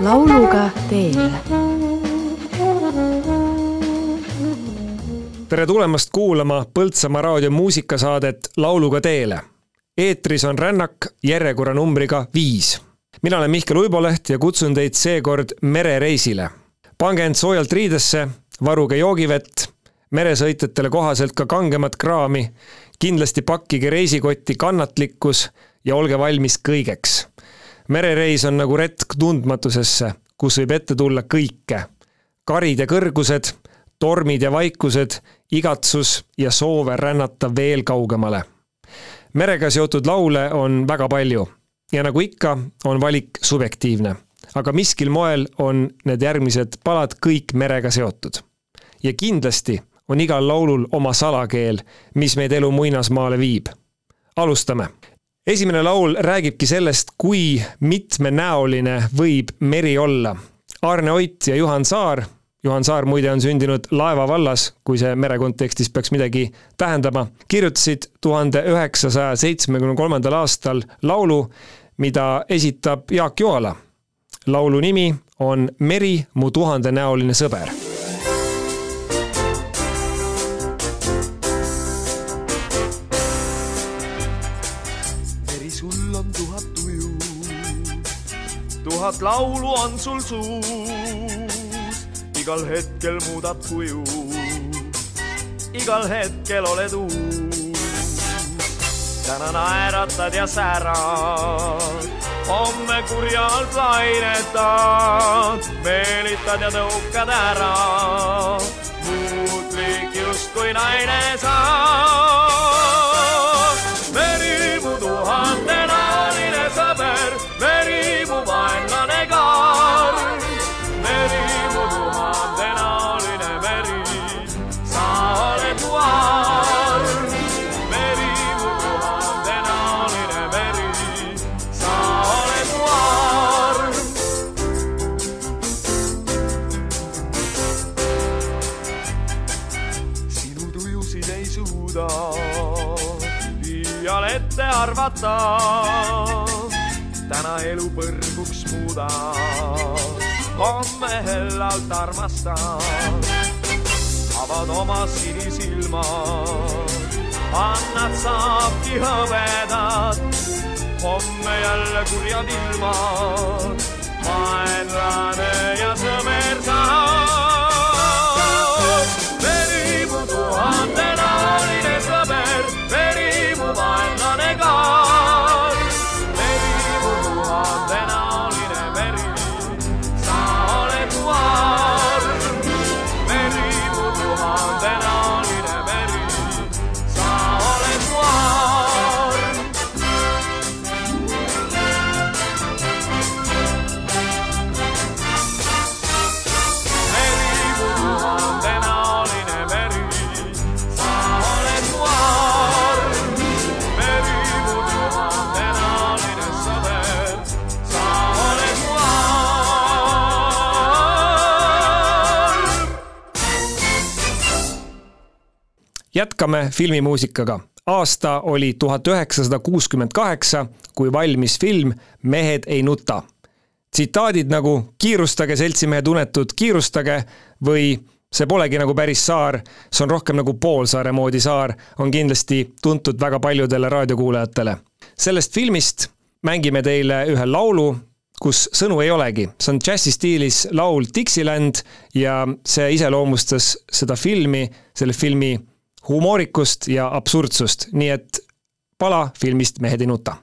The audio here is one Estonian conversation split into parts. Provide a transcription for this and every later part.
lauluga teele. tere tulemast kuulama Põltsamaa raadio muusikasaadet Lauluga teele. eetris on Rännak järjekorranumbriga viis. mina olen Mihkel Uiboleht ja kutsun teid seekord merereisile. pange end soojalt riidesse, varuge joogivett, meresõitjatele kohaselt ka kangemat kraami, kindlasti pakkige reisikotti kannatlikkus ja olge valmis kõigeks merereis on nagu retk tundmatusesse, kus võib ette tulla kõike. karid ja kõrgused, tormid ja vaikused, igatsus ja soove rännata veel kaugemale. merega seotud laule on väga palju ja nagu ikka, on valik subjektiivne. aga miskil moel on need järgmised palad kõik merega seotud. ja kindlasti on igal laulul oma salakeel, mis meid elu muinasmaale viib. alustame esimene laul räägibki sellest, kui mitmenäoline võib meri olla. Arne Ott ja Juhan Saar, Juhan Saar muide on sündinud Laeva vallas, kui see mere kontekstis peaks midagi tähendama, kirjutasid tuhande üheksasaja seitsmekümne kolmandal aastal laulu, mida esitab Jaak Joala. laulu nimi on Meri, mu tuhandenäoline sõber tuhat laulu on sul suus, igal hetkel muudad kuju, igal hetkel oled uus. täna naeratad ja särad, homme kurjalt lainetad, meelitad ja tõukad ära, muutlik justkui naine sa arvata. täna elu põrguks muuda, homme hellalt armastad. avad oma sinisilmad, annad saabki hõbedat. homme jälle kurjad ilmad, vaenlane ja sõber saab. Jätkame filmimuusikaga. aasta oli tuhat üheksasada kuuskümmend kaheksa, kui valmis film Mehed ei nuta. tsitaadid nagu kiirustage, seltsimehed unetud, kiirustage või see polegi nagu päris saar, see on rohkem nagu poolsaare moodi saar, on kindlasti tuntud väga paljudele raadiokuulajatele. sellest filmist mängime teile ühe laulu, kus sõnu ei olegi, see on džässi stiilis laul Dixieland ja see iseloomustas seda filmi, selle filmi humoorikust ja absurdsust, nii et pala filmist Mehed ei nuta.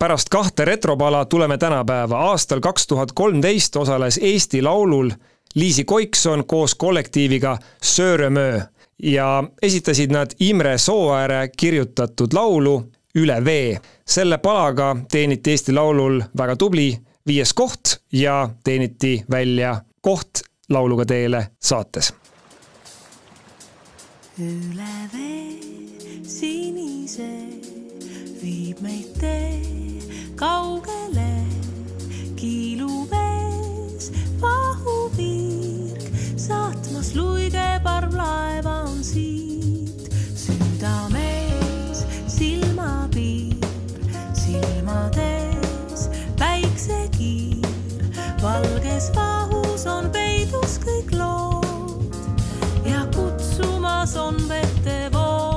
Pärast kahte retropala tuleme tänapäeva. aastal kaks tuhat kolmteist osales Eesti Laulul Liisi Koikson koos kollektiiviga Sööremöö ja esitasid nad Imre Sooääre kirjutatud laulu Üle vee. selle palaga teeniti Eesti Laulul väga tubli viies koht ja teeniti välja koht Lauluga teele saates. üle vee sinise viib meid tee kaugele kiiluvees vahuvirk saatmas luige parvlaeva on siit. Südames silmapiir silmades päiksekiir valges vahus on peidus kõik lood ja kutsumas on vettevood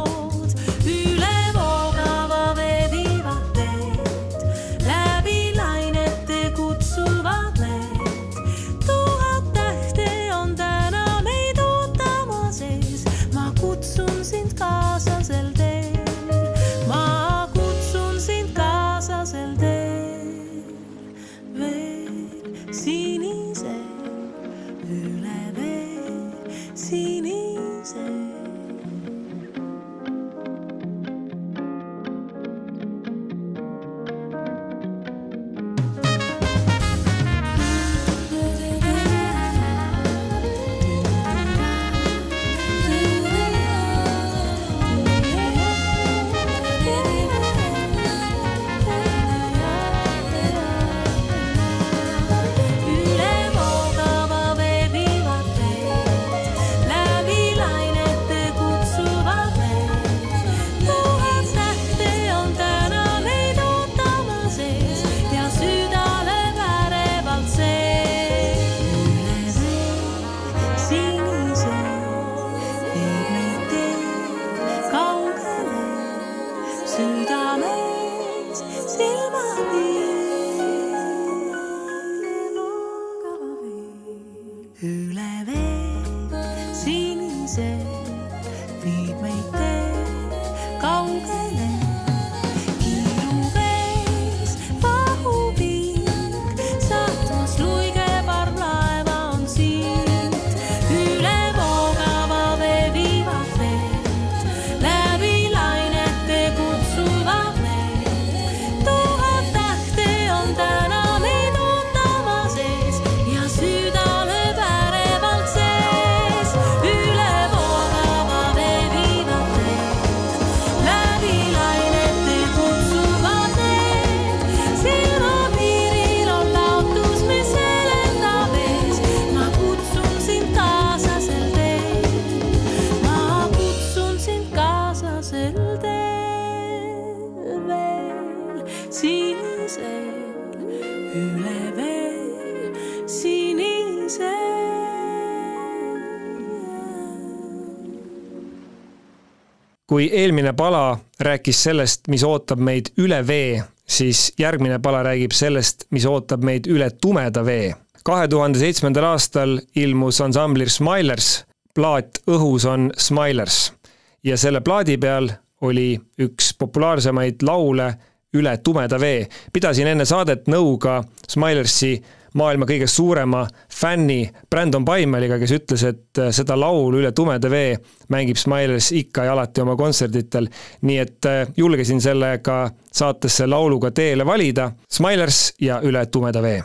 kui eelmine pala rääkis sellest, mis ootab meid üle vee, siis järgmine pala räägib sellest, mis ootab meid üle tumeda vee. kahe tuhande seitsmendal aastal ilmus ansamblir Smilers plaat Õhus on Smilers ja selle plaadi peal oli üks populaarsemaid laule Üle tumeda vee. pidasin enne saadet nõu ka Smilersi maailma kõige suurema fänni Brandon Paimeliga, kes ütles, et seda laulu Üle tumeda vee mängib Smilers ikka ja alati oma kontserditel. nii et äh, julgesin selle ka saatesse lauluga teele valida. Smilers ja Üle tumeda vee.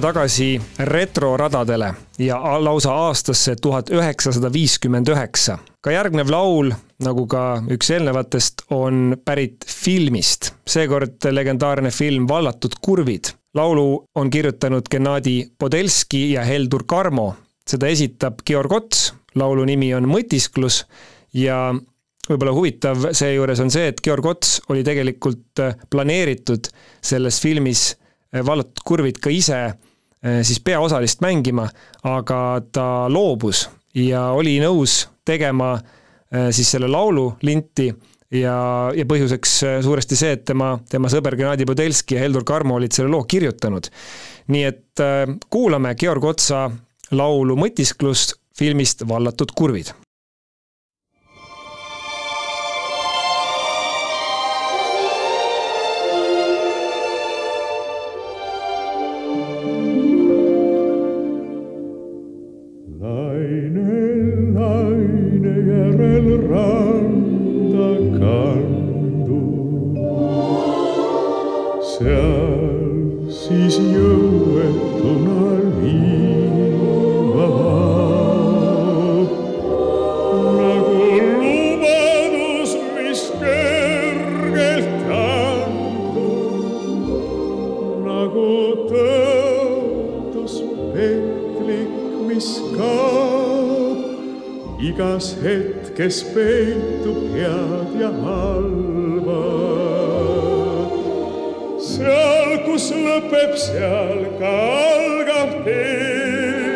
Pöördume tagasi retroradadele ja lausa aastasse tuhat üheksasada viiskümmend üheksa. ka järgnev laul, nagu ka üks eelnevatest, on pärit filmist, seekord legendaarne film Vallatud kurvid. laulu on kirjutanud Gennadi Podelski ja Heldur Karmo, seda esitab Georg Ots, laulu nimi on Mõtisklus ja võib-olla huvitav seejuures on see, et Georg Ots oli tegelikult planeeritud selles filmis vallatud kurvid ka ise siis peaosalist mängima, aga ta loobus ja oli nõus tegema eh, siis selle laulu linti ja, ja põhjuseks eh, suuresti see, et tema, tema sõber Gennadi Podelski ja Heldur Karmo olid selle loo kirjutanud. nii et kuulame Georg Otsa laulu Mõtisklust filmist Vallatud kurvid randa kandu. seal siis jõuetuna liiva vaob. nagu lubadus, mis kergelt andub nagu tõotus petlik, mis kaob. igas hetkes peitub head ja halba. seal, kus lõpeb, seal ka algab tee.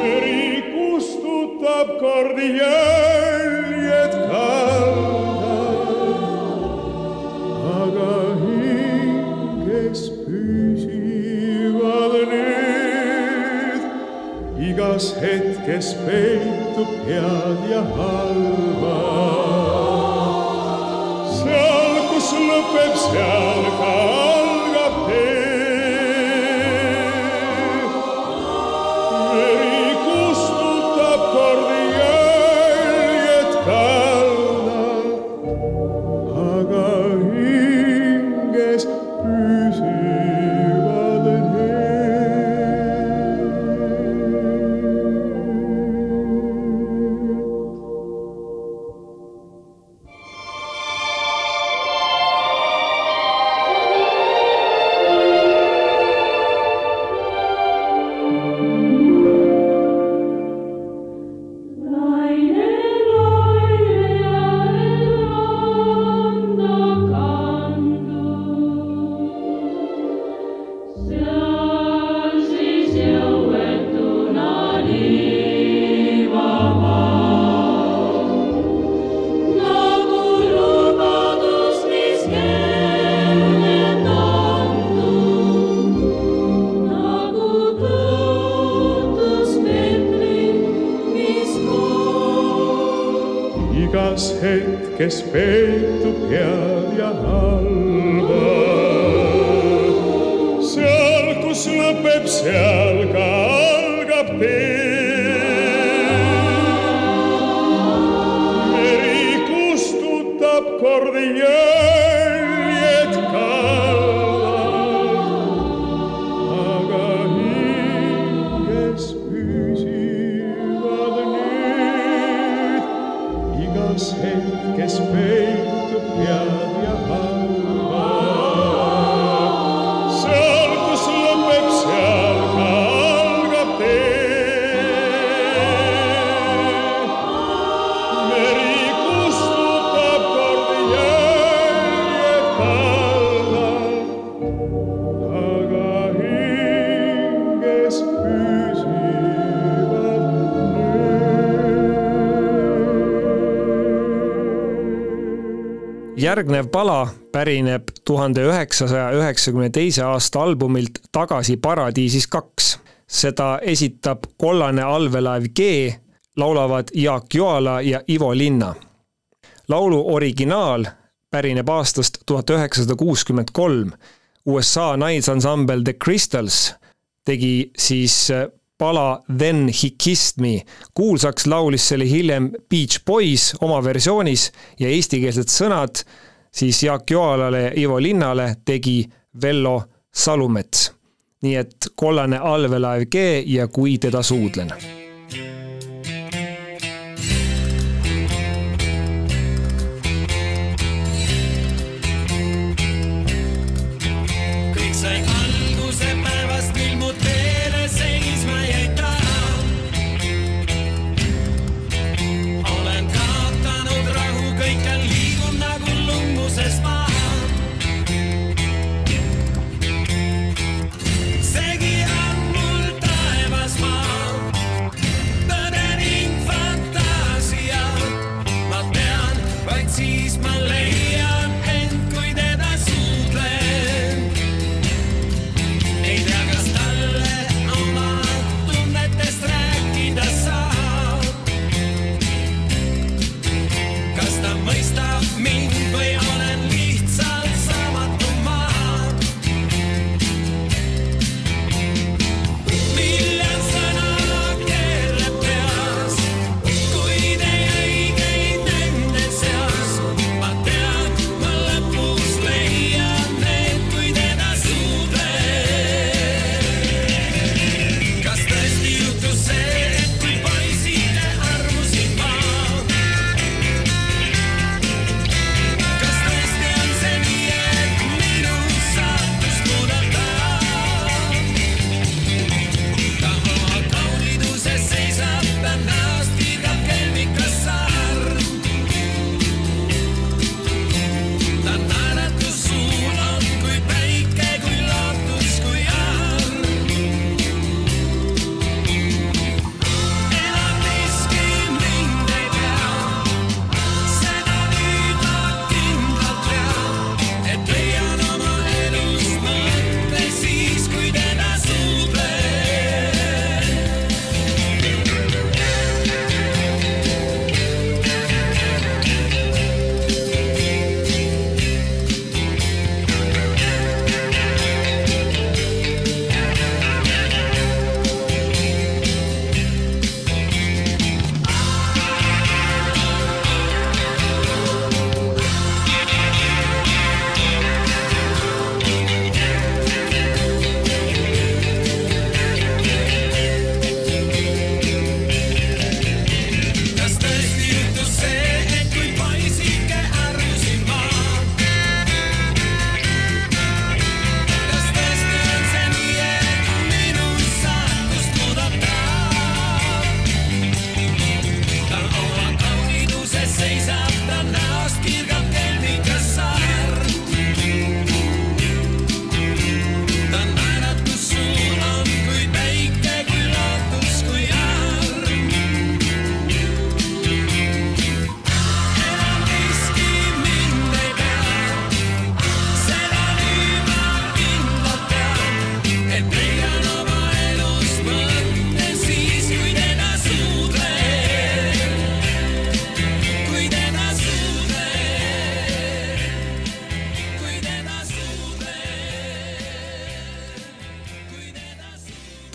meri kustutab kord jäljed kaldal aga hinges püsivad need. igas hetkes peitub head ja halba. seal, kus lõpeb, seal ka kes peitub head järgnev pala pärineb tuhande üheksasaja üheksakümne teise aasta albumilt Tagasi paradiisis kaks. seda esitab kollane allveelaev G, laulavad Jaak Joala ja Ivo Linna. laulu originaal pärineb aastast tuhat üheksasada kuuskümmend kolm. USA naisansambel The Crystals tegi siis pala Then he kissed me. kuulsaks laulis selle hiljem Beach Boys oma versioonis ja eestikeelsed sõnad siis Jaak Joalale Ivo Linnale tegi Vello Salumets. nii et kollane allveelaev G ja Kui teda suudlen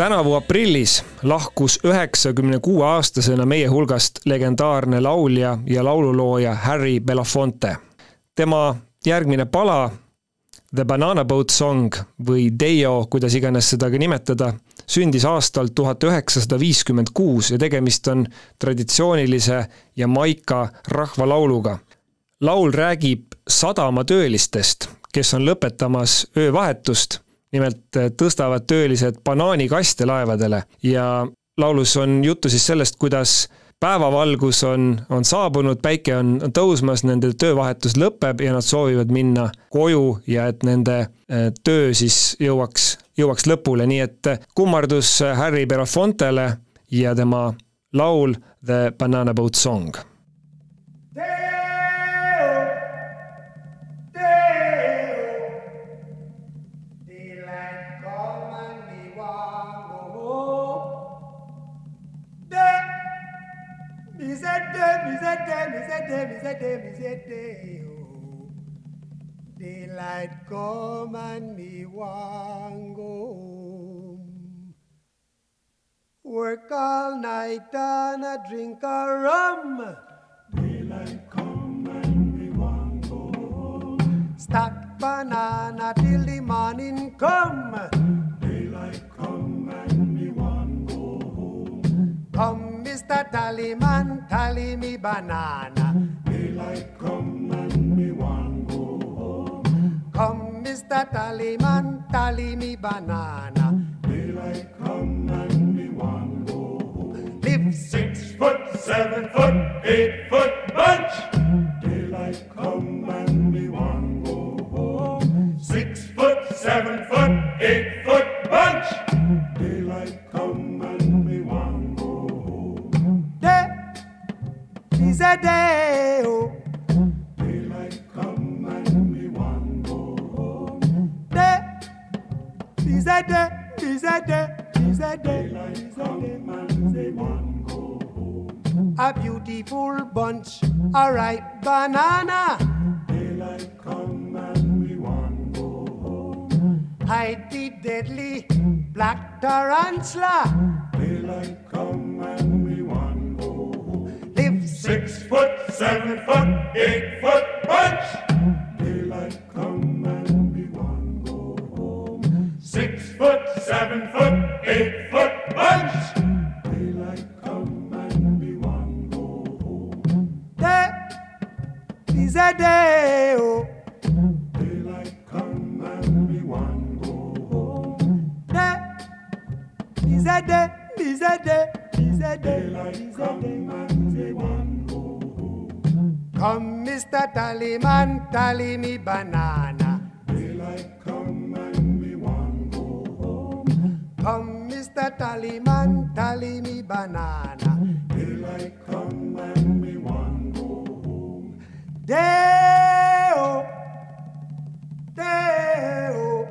tänavu aprillis lahkus üheksakümne kuue aastasena meie hulgast legendaarne laulja ja laululooja Harry Belafonte. tema järgmine pala, The Banana Boat Song või Deo, kuidas iganes seda ka nimetada, sündis aastal tuhat üheksasada viiskümmend kuus ja tegemist on traditsioonilise Jamaica rahvalauluga. laul räägib sadamatöölistest, kes on lõpetamas öövahetust nimelt äh, tõstavad töölised banaanikaste laevadele ja laulus on juttu siis sellest, kuidas päevavalgus on, on saabunud, päike on tõusmas, nende töövahetus lõpeb ja nad soovivad minna koju ja et nende äh, töö siis jõuaks, jõuaks lõpule, nii et kummardus Harry Belafontele ja tema laul The Banana Boat Song me say day, me say day, me say day, me say day, me say day. oh. Daylight come and me want go home. Work all night and a drink a rum. Stack banana till the morning come. Daylight come and me want go home. Come, Mr. Tallyman, tally me banana. Daylight come and me want go home. Come, Mr. Tallyman, tally me banana. Daylight come and me want go home. Live six foot, seven foot, eight foot bunch. Daylight come and me one go home. Six foot, seven foot, is a day. Oh. Daylight come and me one go home. day is a day, is a day, is a day, is a. And me one go home. A beautiful bunch, a ripe banana. Daylight come and me one go home. Hide the deadly black tarantula. Six foot, seven foot, eight foot bunch. Daylight come and me one go home. Six foot, seven foot, eight Tallyman, tally me banana. Daylight come and me one go home. Come, Mr. Tallyman, tally me banana. Daylight come and me one go home. Deo, Deo.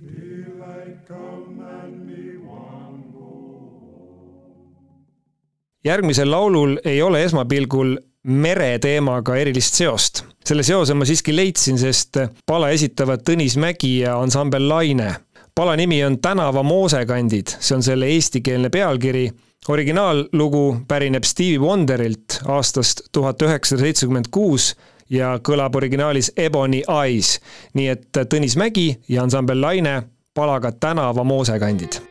Daylight come and me one go home. järgmisel laulul ei ole esmapilgul mereteemaga erilist seost. selle seose ma siiski leidsin, sest pala esitavad Tõnis Mägi ja ansambel Laine. pala nimi on Tänava moosekandid, see on selle eestikeelne pealkiri. originaallugu pärineb Stevie Wonderilt aastast tuhat üheksasada seitsekümmend kuus ja kõlab originaalis Ebony Eyes. nii et Tõnis Mägi ja ansambel Laine palaga Tänava moosekandid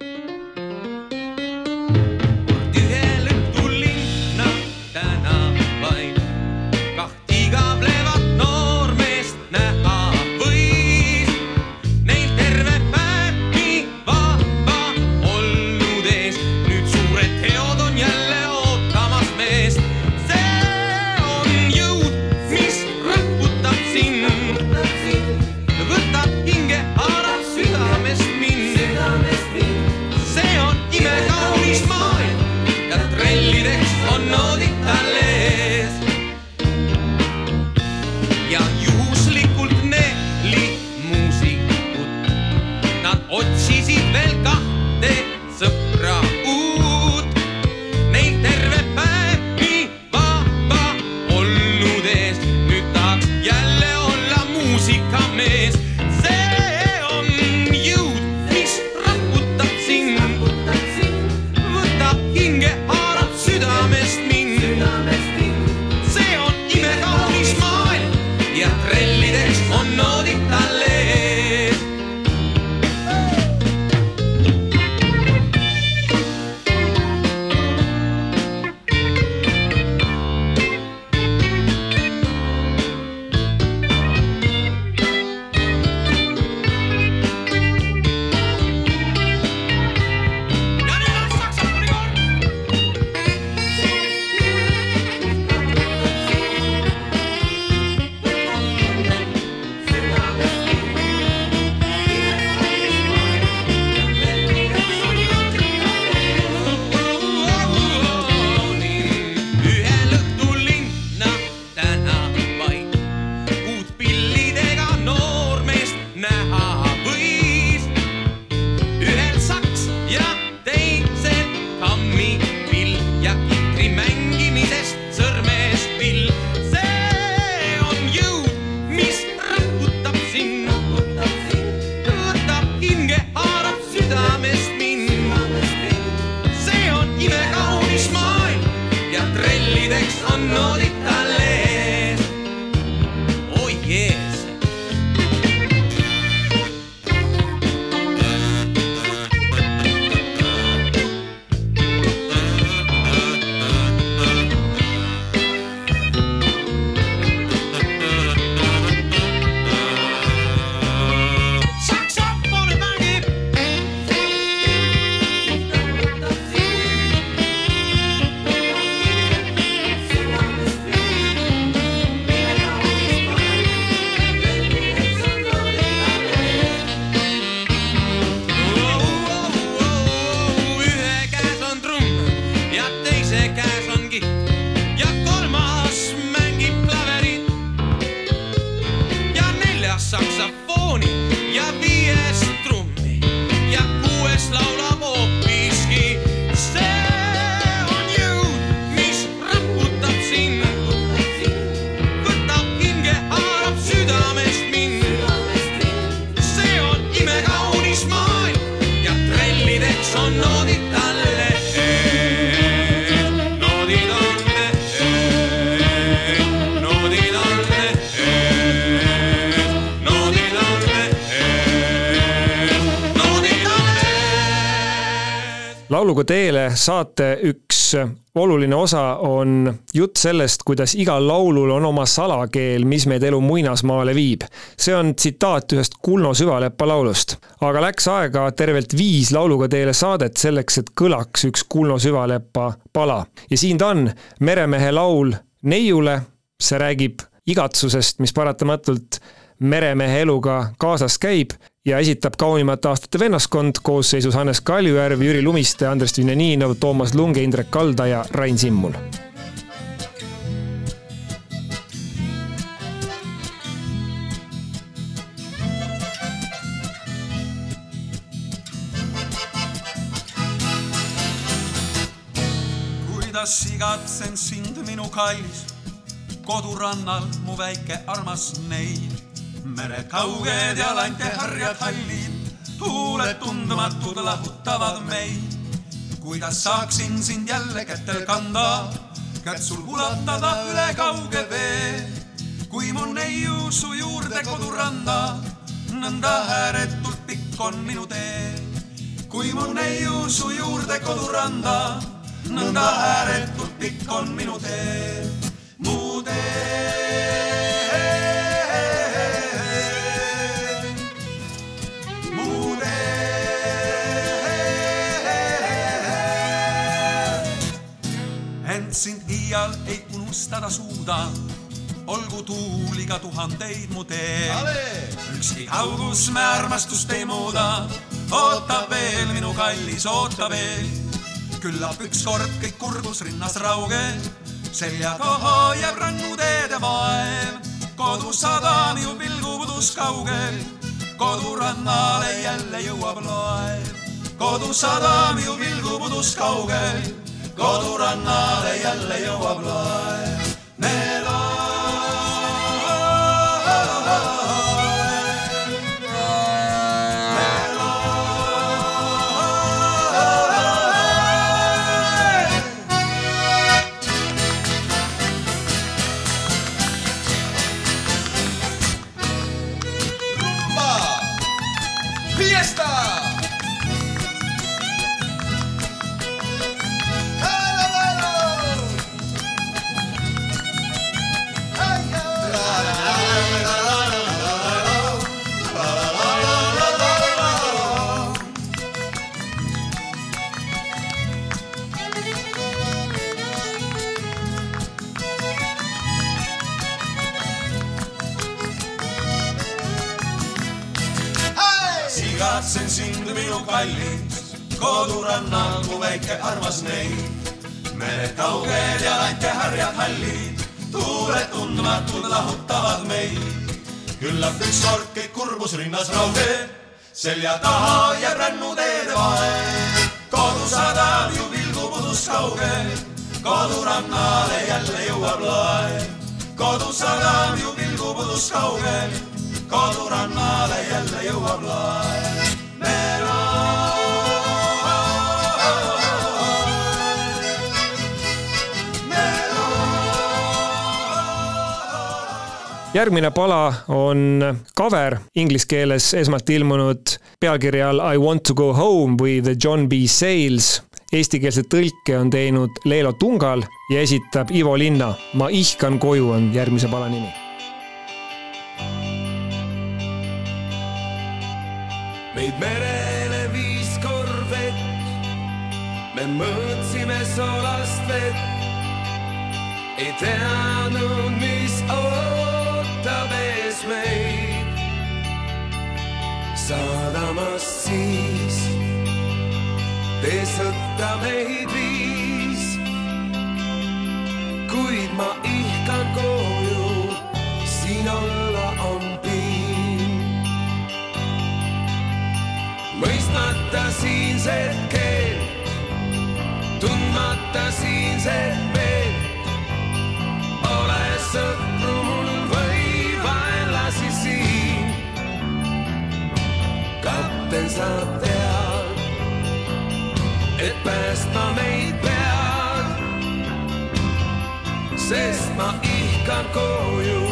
lauluga teele saate üks oluline osa on jutt sellest, kuidas igal laulul on oma salakeel, mis meid elu muinasmaale viib. see on tsitaat ühest Kuno Süvalepa laulust. aga läks aega tervelt viis lauluga teele saadet selleks, et kõlaks üks Kuno Süvalepa pala. ja siin ta on, meremehe laul neiule, see räägib igatsusest, mis paratamatult meremehe eluga kaasas käib ja esitab kaunimate aastate vennaskond koosseisus Hannes Kaljujärv, Jüri Lumiste, Andres Tüneninov, Toomas Lunge, Indrek Kalda ja Rain Simmul. kuidas igatsen sind, minu kallis, kodurannal mu väike armas neil. Mered kauged ja lanteharjad hallid, tuuled tundmatud lahutavad meid. kuidas saaksin sind jälle kätel kanda, kätt sul ulatada üle kauge vee. kui mu neiu su juurde koduranda, nõnda ääretult pikk on minu tee. kui mu neiu su juurde koduranda nõnda ääretult pikk on minu tee, mu tee. Ent sind iial ei unustada suuda, olgu tuuliga tuhandeid mu teel. ükski kaugus me armastust ei muuda, oota veel, minu kallis, oota veel. Küllap ükskord kõik kurbus rinnas rauge, selja taha jääb rännuteede vaev. kodusadam ju pilgupudus kaugel, kodurannale jälle jõuab laev. kodusadam ju pilgupudus kaugel, kodurannale jälle jõuab laev. Kodurannal mu väike armas neid. mered kauged ja lanteharjad hallid, tuuled tundmatud lahutavad meid. küllap ükskord kõik kurbus rinnas raugeb, selja taha jääb rännuteede vaev. kodusadam ju pilgupudus kaugel, kodurannale jälle jõuab laev. kodusadam ju pilgupudus kaugel, kodurannale jälle jõuab laev. Järgmine pala on cover inglise keeles esmalt ilmunud pealkirja all I want to go home või The John B Sales. Eestikeelse tõlke on teinud Leelo Tungal ja esitab Ivo Linna. ma ihkan koju on järgmise pala nimi. meid merele viis korvett, me mõõtsime soolast vett, ei teadnud, sadamast siis. Tee sõtta meid viis, kuid ma ihkan koju, siin olla on piin. Mõistmata siinset keelt, tundmata siinset meelt. ole sõpru sa tead, et päästma meid pead, sest ma ihkan koju.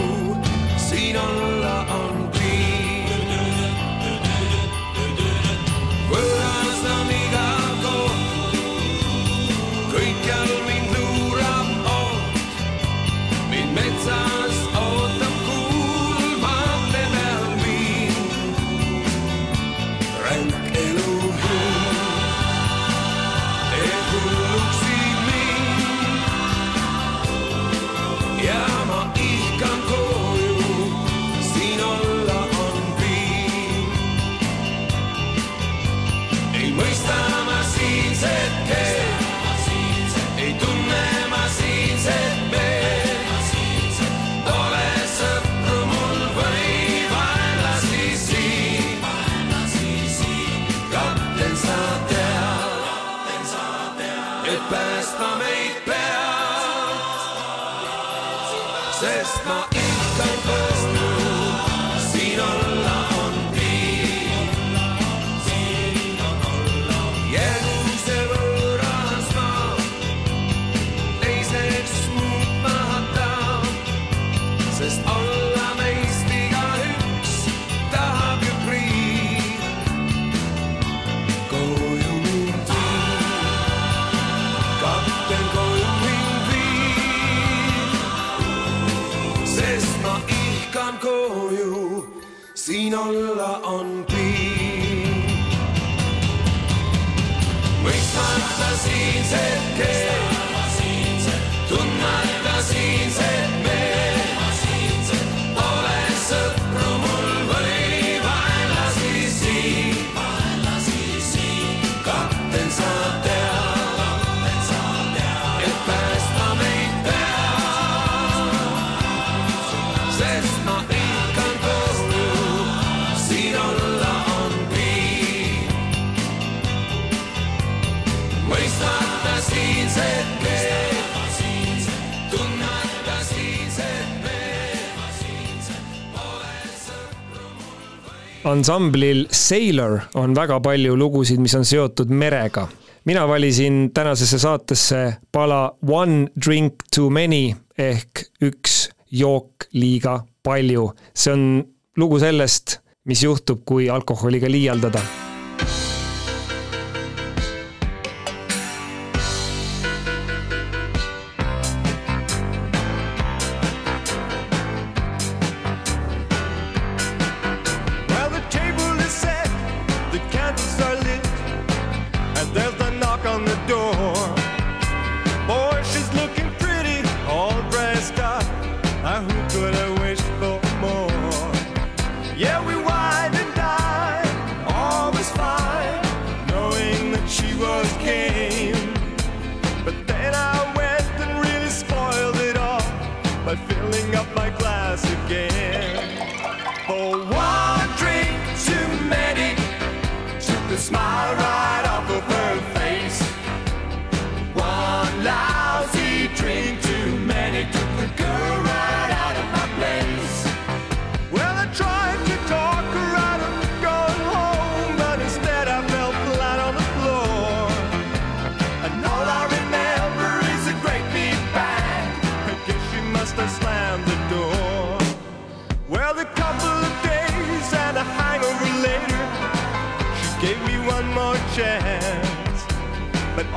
ansamblil Sailor on väga palju lugusid, mis on seotud merega. mina valisin tänasesse saatesse pala One drink too many ehk üks jook liiga palju. see on lugu sellest, mis juhtub, kui alkoholiga liialdada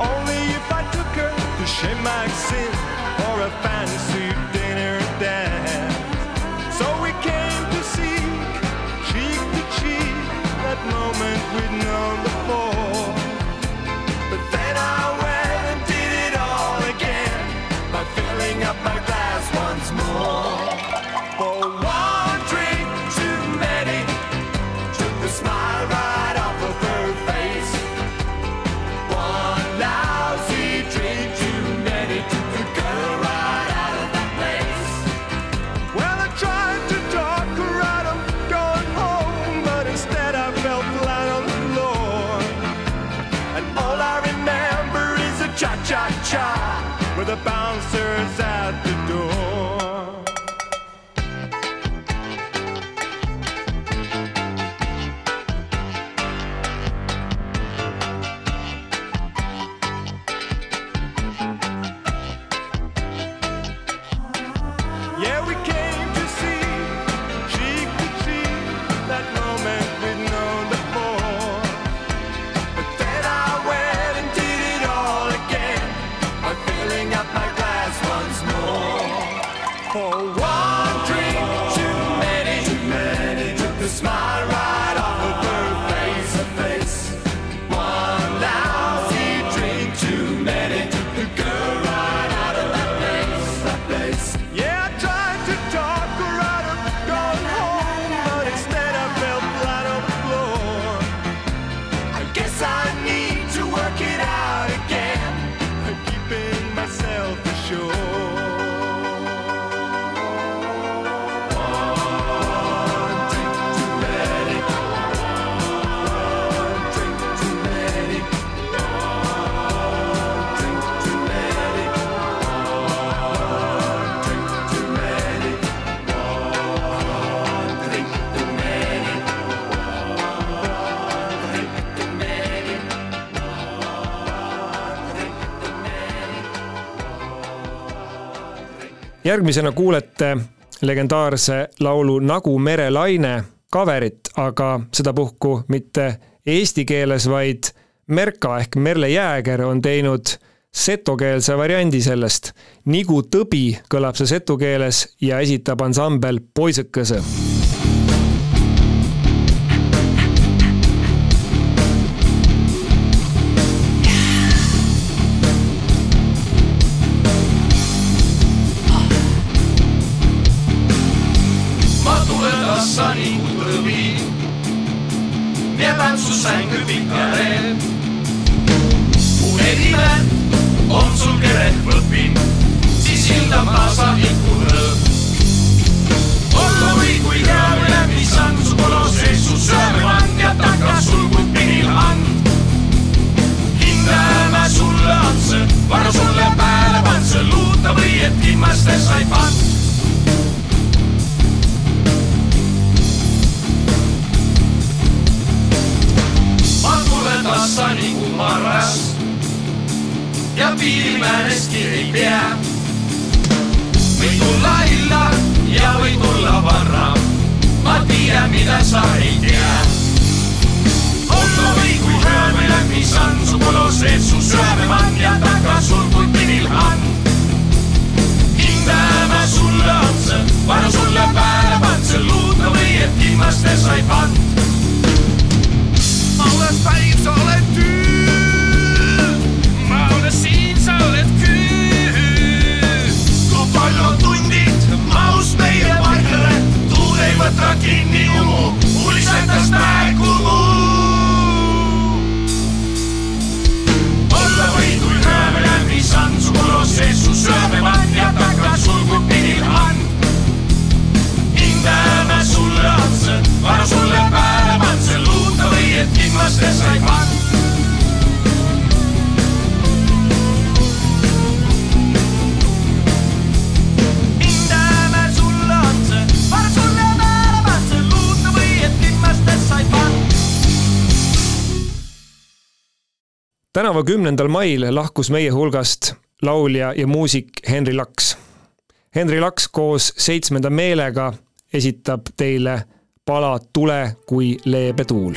Only you the bouncers at the järgmisena kuulete legendaarse laulu Nagu merelaine coverit, aga sedapuhku mitte eesti keeles, vaid Merka ehk Merle Jääger on teinud setokeelse variandi sellest. Nigu tõbi kõlab see setu keeles ja esitab ansambel Poisikese ja piirimäeneski ei pea. või tulla illa ja või tulla varra, ma tiiän, mida sa ei tea. olla või kui hõõme läbi sand, su kolosees su söömemann ja taga sul kui pinilhann. hindame sulle otsa, vara sulle pääle pantse luuta või et viimaste sai pannud ma olen päiv, sa oled tüü. Tuul ei võta kinni umu, ulisetas mäekumu. olla või kui hõõme läbi sand, su kolosees su söömemann ja taga sul kui pinilhann hindame sulle otsa, vara sulle pääle tänavu kümnendal mail lahkus meie hulgast laulja ja muusik Henri Laks. Henri Laks koos Seitsmenda meelega esitab teile pala Tule kui leebe tuul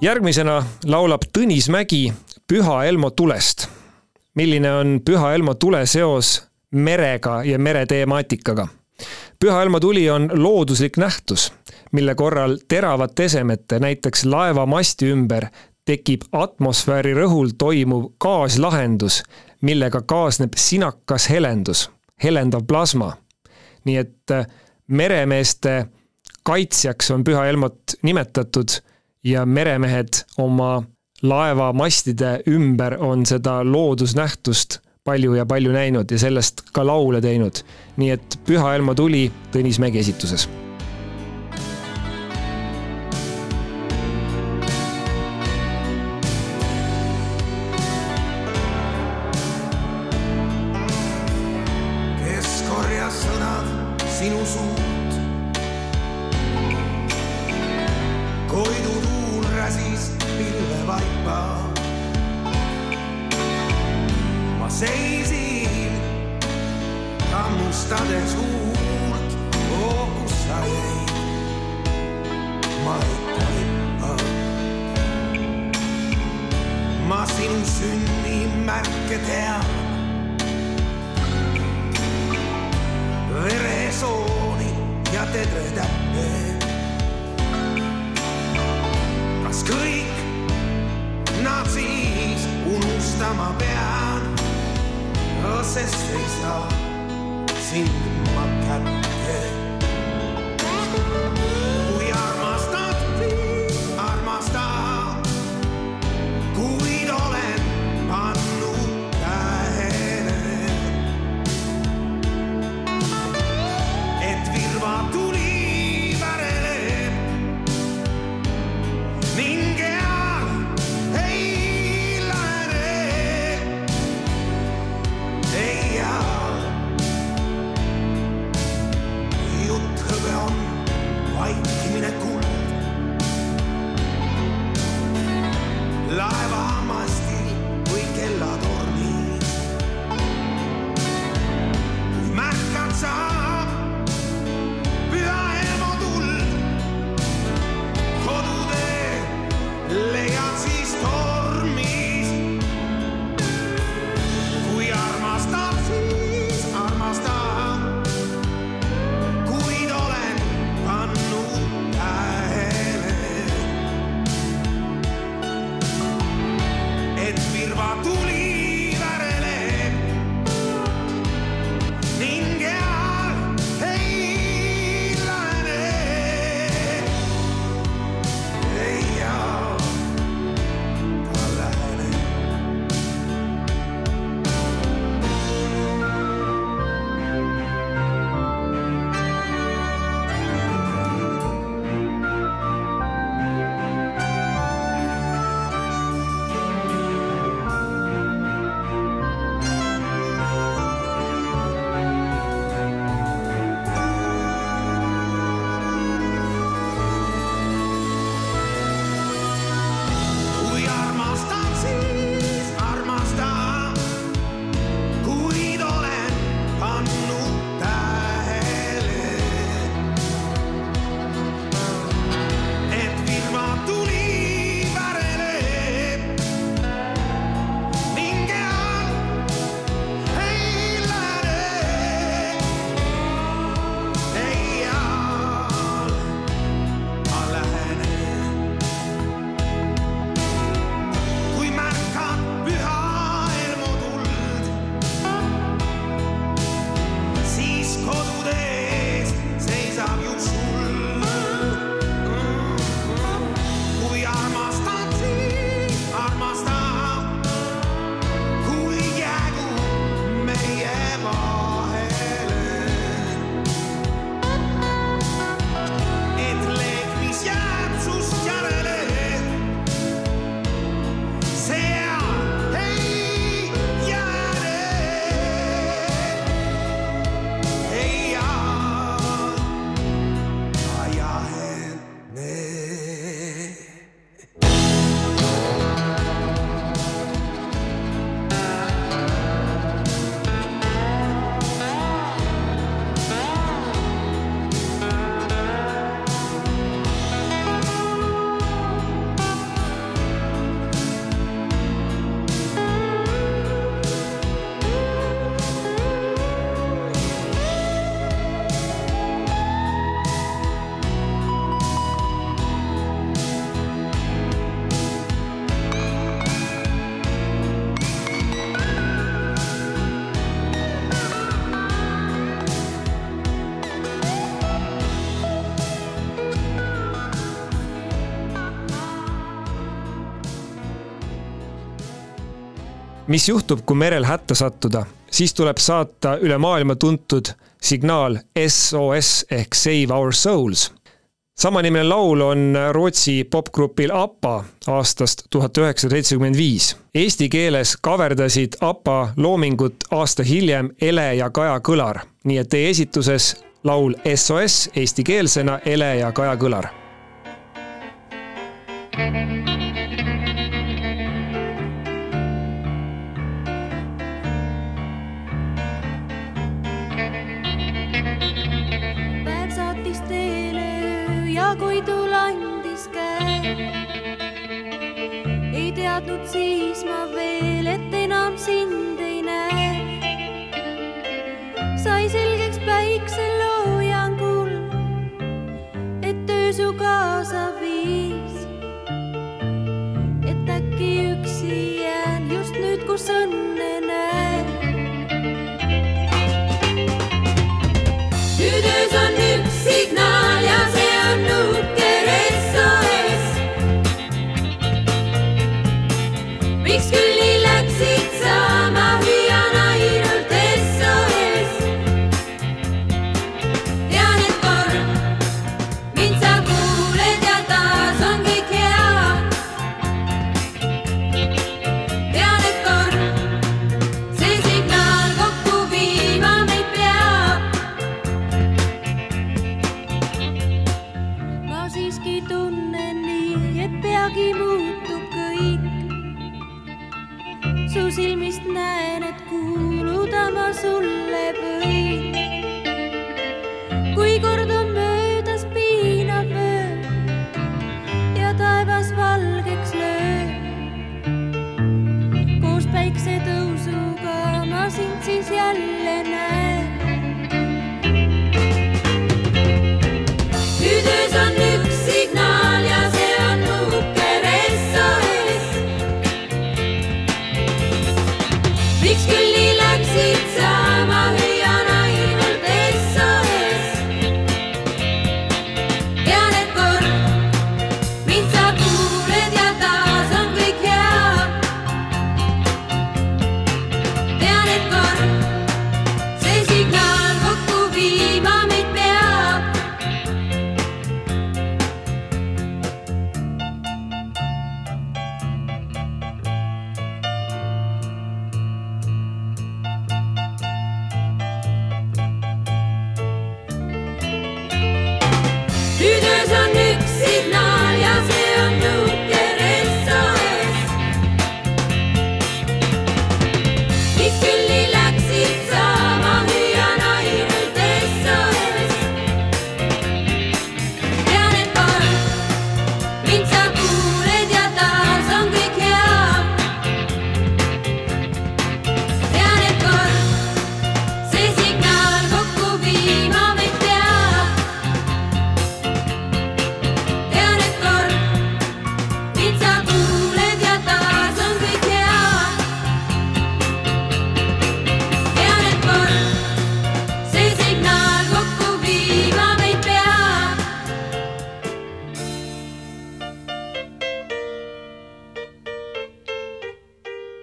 järgmisena laulab Tõnis Mägi Püha Elmo tulest. milline on Püha Elmo tule seos merega ja mereteemaatikaga? püha Elmo tuli on looduslik nähtus, mille korral teravate esemete, näiteks laeva masti ümber tekib atmosfääri rõhul toimuv gaaslahendus, millega kaasneb sinakas helendus, helendav plasma. nii et äh, meremeeste kaitsjaks on Püha Elmot nimetatud ja meremehed oma laevamastide ümber on seda loodusnähtust palju ja palju näinud ja sellest ka laule teinud. nii et Püha Elmo tuli Tõnis Mägi esituses mis juhtub, kui merel hätta sattuda, siis tuleb saata üle maailma tuntud signaal SOS ehk Save Our Souls. samanimeline laul on Rootsi popgrupil APA aastast tuhat üheksasada seitsekümmend viis. Eesti keeles kaverdasid APA loomingut aasta hiljem Ele ja Kaja Kõlar, nii et teie esituses laul SOS eestikeelsena Ele ja Kaja Kõlar päev öö ja Koidul andis käe. ei teadnud siis ma veel, et enam sind ei näe. sai selgeks päikseloojangul, et öö su kaasa viis. et äkki üksi jään just nüüd, kus õnne näen nüüd öös on üks signaal kuuluda ma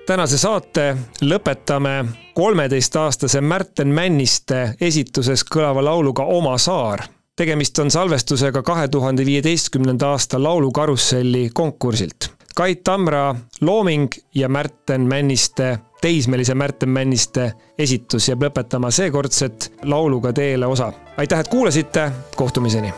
tänase saate lõpetame kolmeteistaastase Märten Männiste esituses kõlava lauluga Oma saar. tegemist on salvestusega kahe tuhande viieteistkümnenda aasta Laulukarusselli konkursilt. Kait Tamra looming ja Märten Männiste, teismelise Märten Männiste esitus jääb lõpetama seekordset Lauluga teele osa. aitäh, et kuulasite, kohtumiseni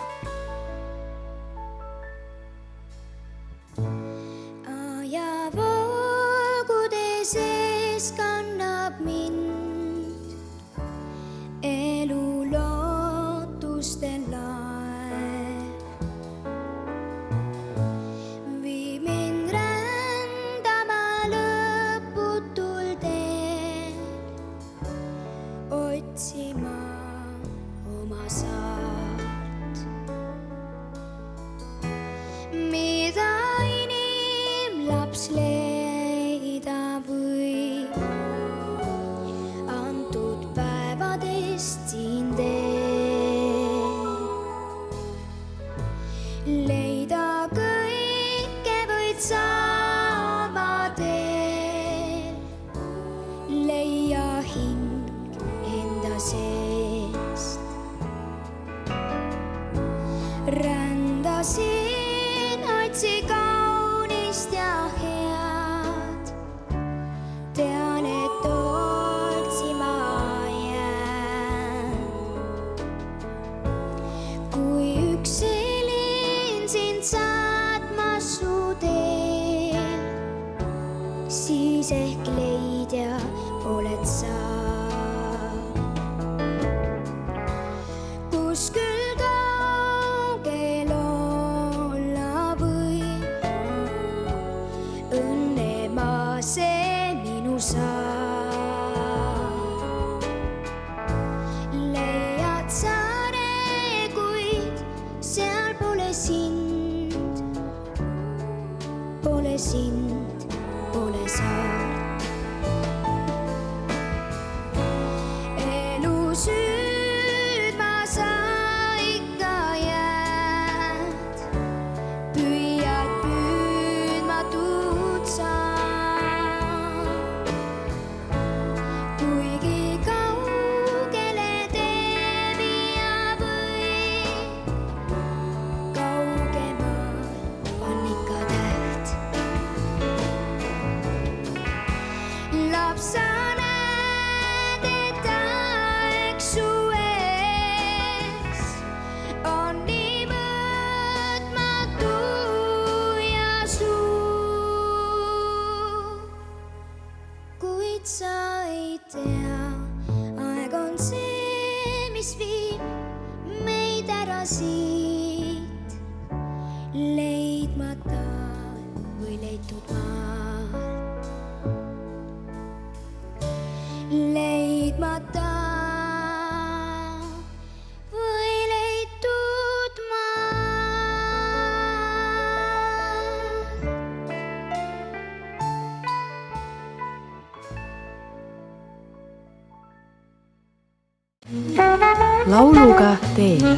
lauluga teele